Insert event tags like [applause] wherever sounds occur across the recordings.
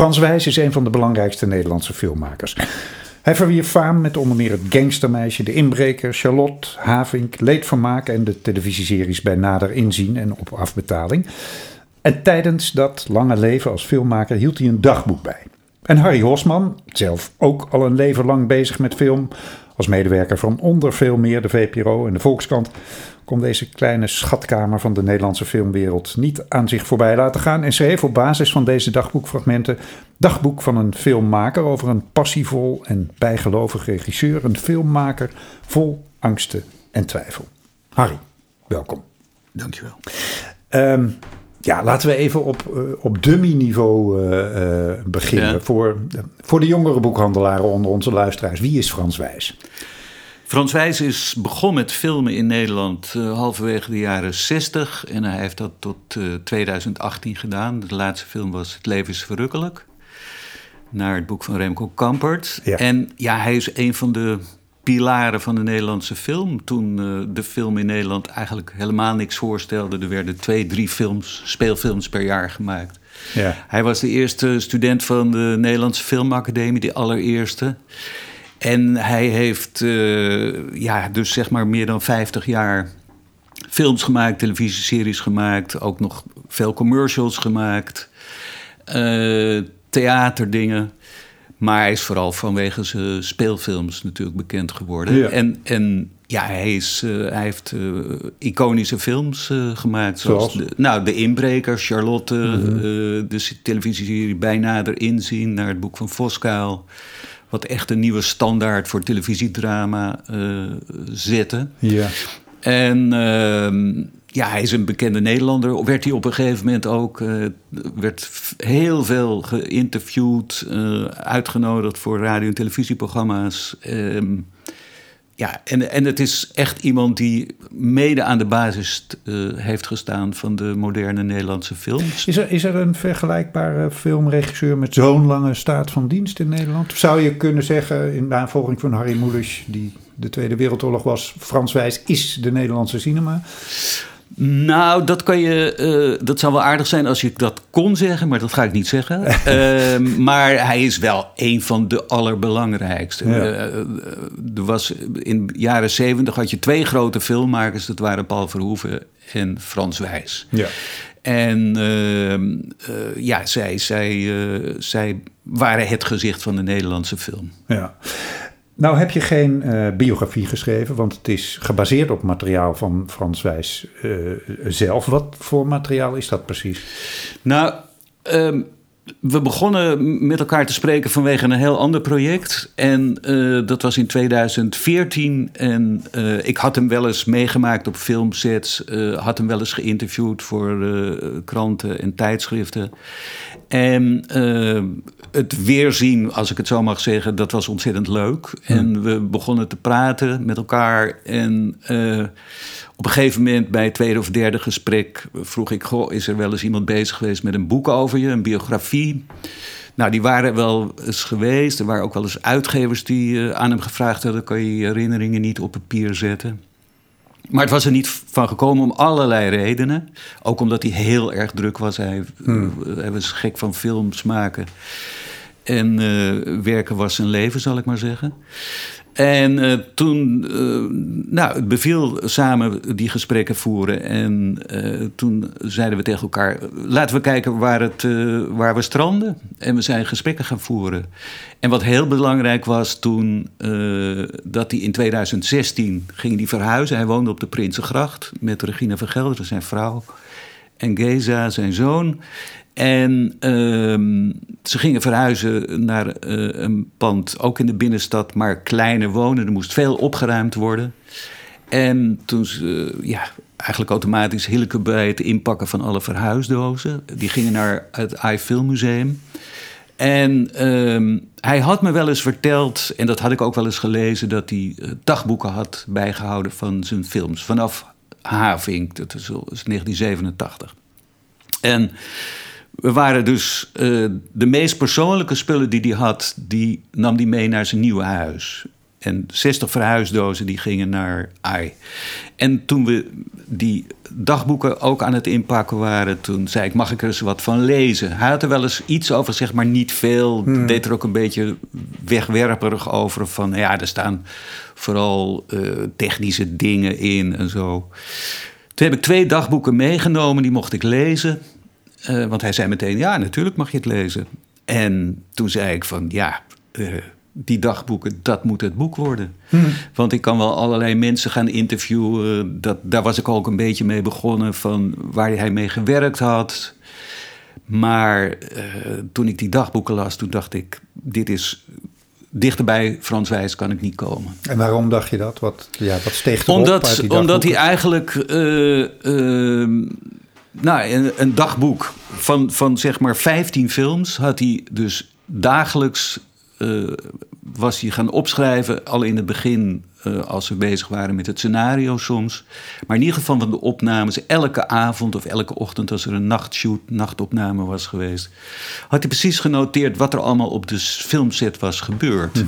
Frans Wijs is een van de belangrijkste Nederlandse filmmakers. Hij verwierf faam met onder meer het gangstermeisje, de inbreker, Charlotte, Havink, Leedvermaak en de televisieseries bij nader inzien en op afbetaling. En tijdens dat lange leven als filmmaker hield hij een dagboek bij. En Harry Hosman, zelf ook al een leven lang bezig met film, als medewerker van onder veel meer de VPRO en de Volkskrant, kon deze kleine schatkamer van de Nederlandse filmwereld niet aan zich voorbij laten gaan en schreef op basis van deze dagboekfragmenten dagboek van een filmmaker over een passievol en bijgelovig regisseur, een filmmaker vol angsten en twijfel. Harry, welkom. Dankjewel. Um, ja, laten we even op, uh, op dummy-niveau uh, uh, beginnen. Ja. Voor, voor de jongere boekhandelaren onder onze luisteraars. Wie is Frans Wijs? Frans Wijs is begonnen met filmen in Nederland halverwege de jaren 60. En hij heeft dat tot 2018 gedaan. De laatste film was Het leven is verrukkelijk. Naar het boek van Remco Kampert. Ja. En ja, hij is een van de pilaren van de Nederlandse film. Toen uh, de film in Nederland eigenlijk helemaal niks voorstelde. Er werden twee, drie films, speelfilms per jaar gemaakt. Ja. Hij was de eerste student van de Nederlandse Filmacademie, de allereerste. En hij heeft uh, ja, dus zeg maar meer dan 50 jaar films gemaakt, televisieseries gemaakt, ook nog veel commercials gemaakt, uh, theaterdingen. Maar hij is vooral vanwege zijn speelfilms natuurlijk bekend geworden. Ja. En, en ja, hij, is, uh, hij heeft uh, iconische films uh, gemaakt. Zoals, zoals? De, nou, De Inbreker, Charlotte, mm -hmm. de televisieserie Bijna erin zien... naar het boek van Voskuil. Wat echt een nieuwe standaard voor televisiedrama zette. Ja. En ehm, ja, hij is een bekende Nederlander. Werd hij op een gegeven moment ook. Uh, werd heel veel geïnterviewd, uh, uitgenodigd voor radio- en televisieprogramma's. Um, ja, en, en het is echt iemand die mede aan de basis uh, heeft gestaan van de moderne Nederlandse films. Is er, is er een vergelijkbare filmregisseur met zo'n lange staat van dienst in Nederland? Zou je kunnen zeggen, in navolging van Harry Mulisch, die de Tweede Wereldoorlog was, Frans Wijs is de Nederlandse cinema? Nou, dat kan je. Uh, dat zou wel aardig zijn als je dat kon zeggen, maar dat ga ik niet zeggen. uh, [laughs] maar hij is wel een van de allerbelangrijkste. Ja. Uh, er was in de jaren zeventig had je twee grote filmmakers. Dat waren Paul Verhoeven en Frans Wijs. Ja. En ehm, ja, zij, zij, zij waren het gezicht van de Nederlandse film. Ja. Nou heb je geen uh, biografie geschreven, want het is gebaseerd op materiaal van Frans Wijs uh, zelf. Wat voor materiaal is dat precies? Nou, um, we begonnen met elkaar te spreken vanwege een heel ander project. En uh, dat was in 2014. En ik had hem wel eens meegemaakt op filmsets. had hem wel eens geïnterviewd voor kranten en tijdschriften. En uh, het weerzien, als ik het zo mag zeggen, dat was ontzettend leuk. En we begonnen te praten met elkaar. En uh, op een gegeven moment bij het tweede of derde gesprek vroeg ik: Goh, is er wel eens iemand bezig geweest met een boek over je, een biografie? Nou, die waren wel eens geweest. Er waren ook wel eens uitgevers die uh, aan hem gevraagd hadden: kan je je herinneringen niet op papier zetten? Maar het was er niet van gekomen om allerlei redenen. Ook omdat hij heel erg druk was. Hij, hmm. hij was gek van films maken. En uh, werken was zijn leven, zal ik maar zeggen. En uh, toen, uh, nou, het beviel samen die gesprekken voeren. En uh, toen zeiden we tegen elkaar: laten we kijken waar, het, waar we stranden. En we zijn gesprekken gaan voeren. En wat heel belangrijk was toen, dat hij in 2016 ging die verhuizen. Hij woonde op de Prinsengracht met Regina van Gelderen, zijn vrouw. En Geza, zijn zoon. En uh, ze gingen verhuizen naar uh, een pand, ook in de binnenstad, maar kleiner wonen. Er moest veel opgeruimd worden. En toen ze, ja, eigenlijk automatisch Hilke bij het inpakken van alle verhuisdozen. Die gingen naar het AI Filmmuseum. En uh, hij had me wel eens verteld, en dat had ik ook wel eens gelezen, dat hij uh, dagboeken had bijgehouden van zijn films. Vanaf Havink, dat is 1987. En waren dus uh, de meest persoonlijke spullen die hij had, die nam hij mee naar zijn nieuwe huis. En 60 verhuisdozen die gingen naar AI. En toen we die dagboeken ook aan het inpakken waren, toen zei ik: Mag ik er eens wat van lezen? Hij had er wel eens iets over, zeg maar niet veel. Hmm. Deed er ook een beetje wegwerperig over. Van ja, er staan vooral eh, technische dingen in en zo. Toen heb ik twee dagboeken meegenomen, die mocht ik lezen. Eh, want hij zei meteen: Ja, natuurlijk mag je het lezen. En toen zei ik: van ja. eh, die dagboeken, dat moet het boek worden. Want ik kan wel allerlei mensen gaan interviewen. Dat, daar was ik ook een beetje mee begonnen van waar hij mee gewerkt had. Maar eh, toen ik die dagboeken las, toen dacht ik, dit is dichterbij Frans Wijs kan ik niet komen. En waarom dacht je dat? Wat, ja, wat steeg erop uit Omdat, die omdat hij eigenlijk eh, eh, nou, een, een dagboek van, van zeg maar 15 films had hij dus dagelijks eh, was hij gaan opschrijven, al in het begin eh, als we bezig waren met het scenario soms. Maar in ieder geval van de opnames, elke avond of elke ochtend als er een nachtshoot, nachtopname was geweest, had hij precies genoteerd wat er allemaal op de filmset was gebeurd.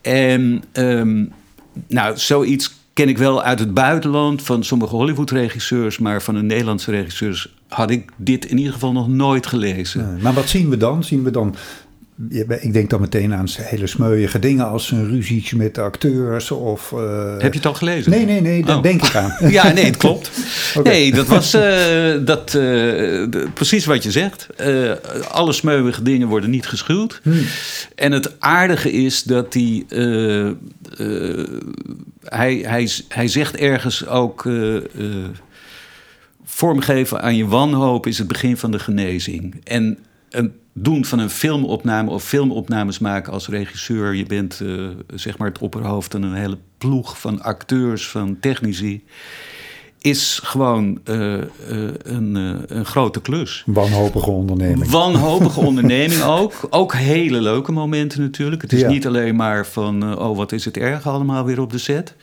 En ehm, nou, zoiets ken ik wel uit het buitenland van sommige Hollywood-regisseurs, maar van de Nederlandse regisseurs had ik dit in ieder geval nog nooit gelezen. Maar wat zien we dan? Zien we dan... Ik denk dan meteen aan hele smeuïge dingen als een ruzietje met de acteurs of... eh, Heb je het al gelezen? Nee, nee, nee, daar Oh. denk ik aan. [laughs] Ja, nee, het klopt. [laughs] Nee, dat was eh, dat, eh, de- precies wat je zegt. Alle smeuïge dingen worden niet geschuwd. En het aardige is dat die, hij, hij, hij zegt ergens ook... vormgeven aan je wanhoop is het begin van de genezing. En het doen van een filmopname of filmopnames maken als regisseur... je bent eh, zeg maar het opperhoofd van een hele ploeg van acteurs, van technici... is gewoon eh, eh, een, eh, een grote klus. Wanhopige onderneming. Wanhopige [laughs] onderneming ook. Ook hele leuke momenten natuurlijk. Het is Ja. niet alleen maar van, oh wat is het erg allemaal weer op de set.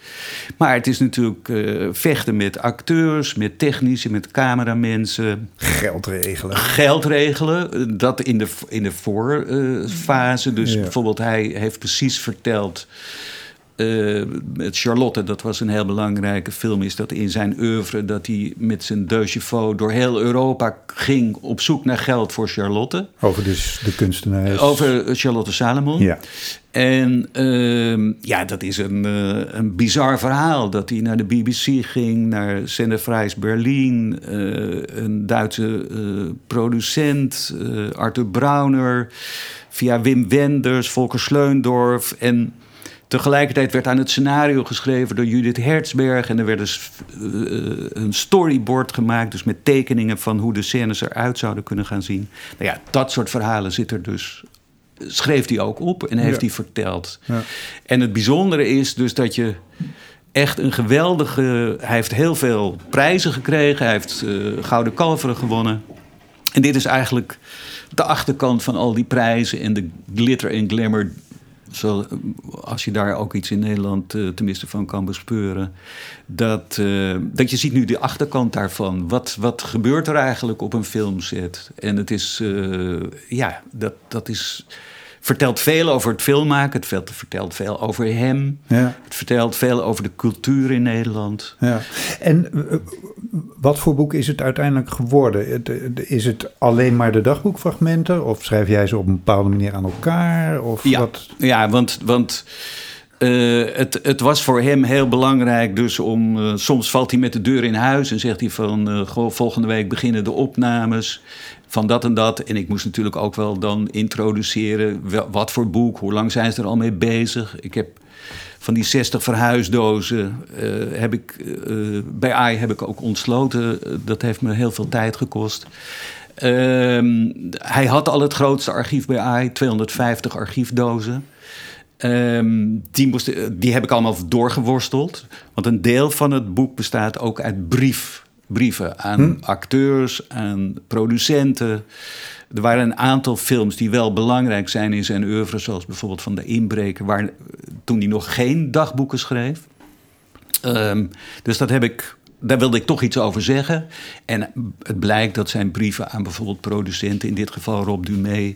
Maar het is natuurlijk vechten met acteurs, met technici, met cameramensen. Geld regelen. Geld regelen, dat in de, in de voorfase. dus Ja. bijvoorbeeld hij heeft precies verteld... eh, met Charlotte, dat was een heel belangrijke film, is dat in zijn oeuvre dat hij met zijn deux chevaux door heel Europa ging op zoek naar geld voor Charlotte. Over dus de kunstenaars. Over Charlotte Salomon. Ja. En ehm, ja, dat is een, eh, een bizar verhaal. Dat hij naar de BBC ging, naar Sendefries Berlin. eh, een Duitse eh, producent, eh, Arthur Brauner. Via Wim Wenders, Volker Sleundorf. En tegelijkertijd werd aan het scenario geschreven door Judith Hertzberg. En er werd dus eh, een storyboard gemaakt. Dus met tekeningen van hoe de scènes eruit zouden kunnen gaan zien. Nou ja, dat soort verhalen zit er dus schreef hij ook op en heeft Ja. hij verteld. Ja. En het bijzondere is dus dat je echt een geweldige... Hij heeft heel veel prijzen gekregen. Hij heeft eh, Gouden Kalveren gewonnen. En dit is eigenlijk de achterkant van al die prijzen... en de glitter en glamour... Zo, als je daar ook iets in Nederland eh, tenminste van kan bespeuren. Dat, eh, dat je ziet nu de achterkant daarvan. Wat, wat gebeurt er eigenlijk op een filmset? En het is, eh, ja, dat, dat is, vertelt veel over het filmmaken. Het vertelt- veel over hem. Ja. Het vertelt veel over de cultuur in Nederland. Ja. En eh, wat voor boek is het uiteindelijk geworden? Eh, Is het alleen maar de dagboekfragmenten? Of schrijf jij ze op een bepaalde manier aan elkaar? Of Ja, wat? ja want, want eh, het, het was voor hem heel belangrijk. Dus om, eh, soms valt hij met de deur in huis en zegt hij van... eh, volgende week beginnen de opnames van dat en dat. En ik moest natuurlijk ook wel dan introduceren... wat voor boek, hoe lang zijn ze er al mee bezig. Ik heb van die 60 verhuisdozen heb ik, bij AI heb ik ook ontsloten. Dat heeft me heel veel tijd gekost. Ehm, hij had al het grootste archief bij AI, 250 archiefdozen. Ehm, die, moesten, die heb ik allemaal doorgeworsteld. Want een deel van het boek bestaat ook uit brief, brieven aan acteurs, aan producenten. Er waren een aantal films die wel belangrijk zijn in zijn oeuvre, zoals bijvoorbeeld van De Inbreker, waar, toen hij nog geen dagboeken schreef. Ehm, dus dat heb ik, daar wilde ik toch iets over zeggen. En het blijkt dat zijn brieven aan bijvoorbeeld producenten, in dit geval Rob Dumé,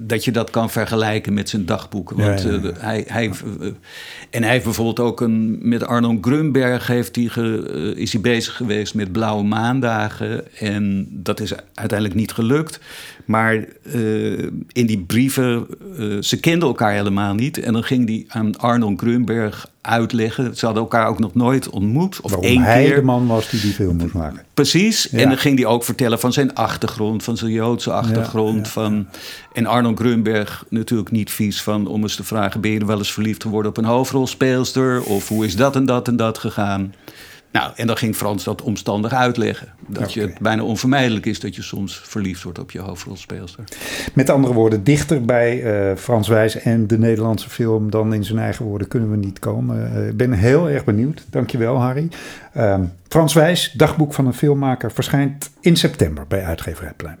dat je dat kan vergelijken met zijn dagboeken. Want Ja, ja, ja. eh, hij, hij, eh, en hij heeft bijvoorbeeld ook een, met Arno Grunberg heeft hij ge- eh, is hij bezig geweest met blauwe maandagen. En dat is uiteindelijk niet gelukt. Maar in die brieven, ze kenden elkaar helemaal niet. En dan ging hij aan Arno Grunberg uitleggen. Ze hadden elkaar ook nog nooit ontmoet. Of Waarom één hij keer. de man was die die film moest maken. Precies. Ja. En dan ging hij ook vertellen van zijn achtergrond, van zijn Joodse achtergrond. ja, van, en Arnold Grunberg natuurlijk niet vies van om eens te vragen: ben je wel eens verliefd geworden op een hoofdrolspeelster? Of hoe is dat en dat en dat gegaan? Nou, en dan ging Frans dat omstandig uitleggen. Dat je het bijna onvermijdelijk is dat je soms verliefd wordt op je hoofdrolspeelster. Met andere woorden, dichter bij eh, Frans Wijs en de Nederlandse film dan in zijn eigen woorden kunnen we niet komen. Eh, Ik ben heel erg benieuwd. Dankjewel, Harry. Ehm, Frans Wijs, dagboek van een filmmaker, verschijnt in september bij Uitgeverij Plein.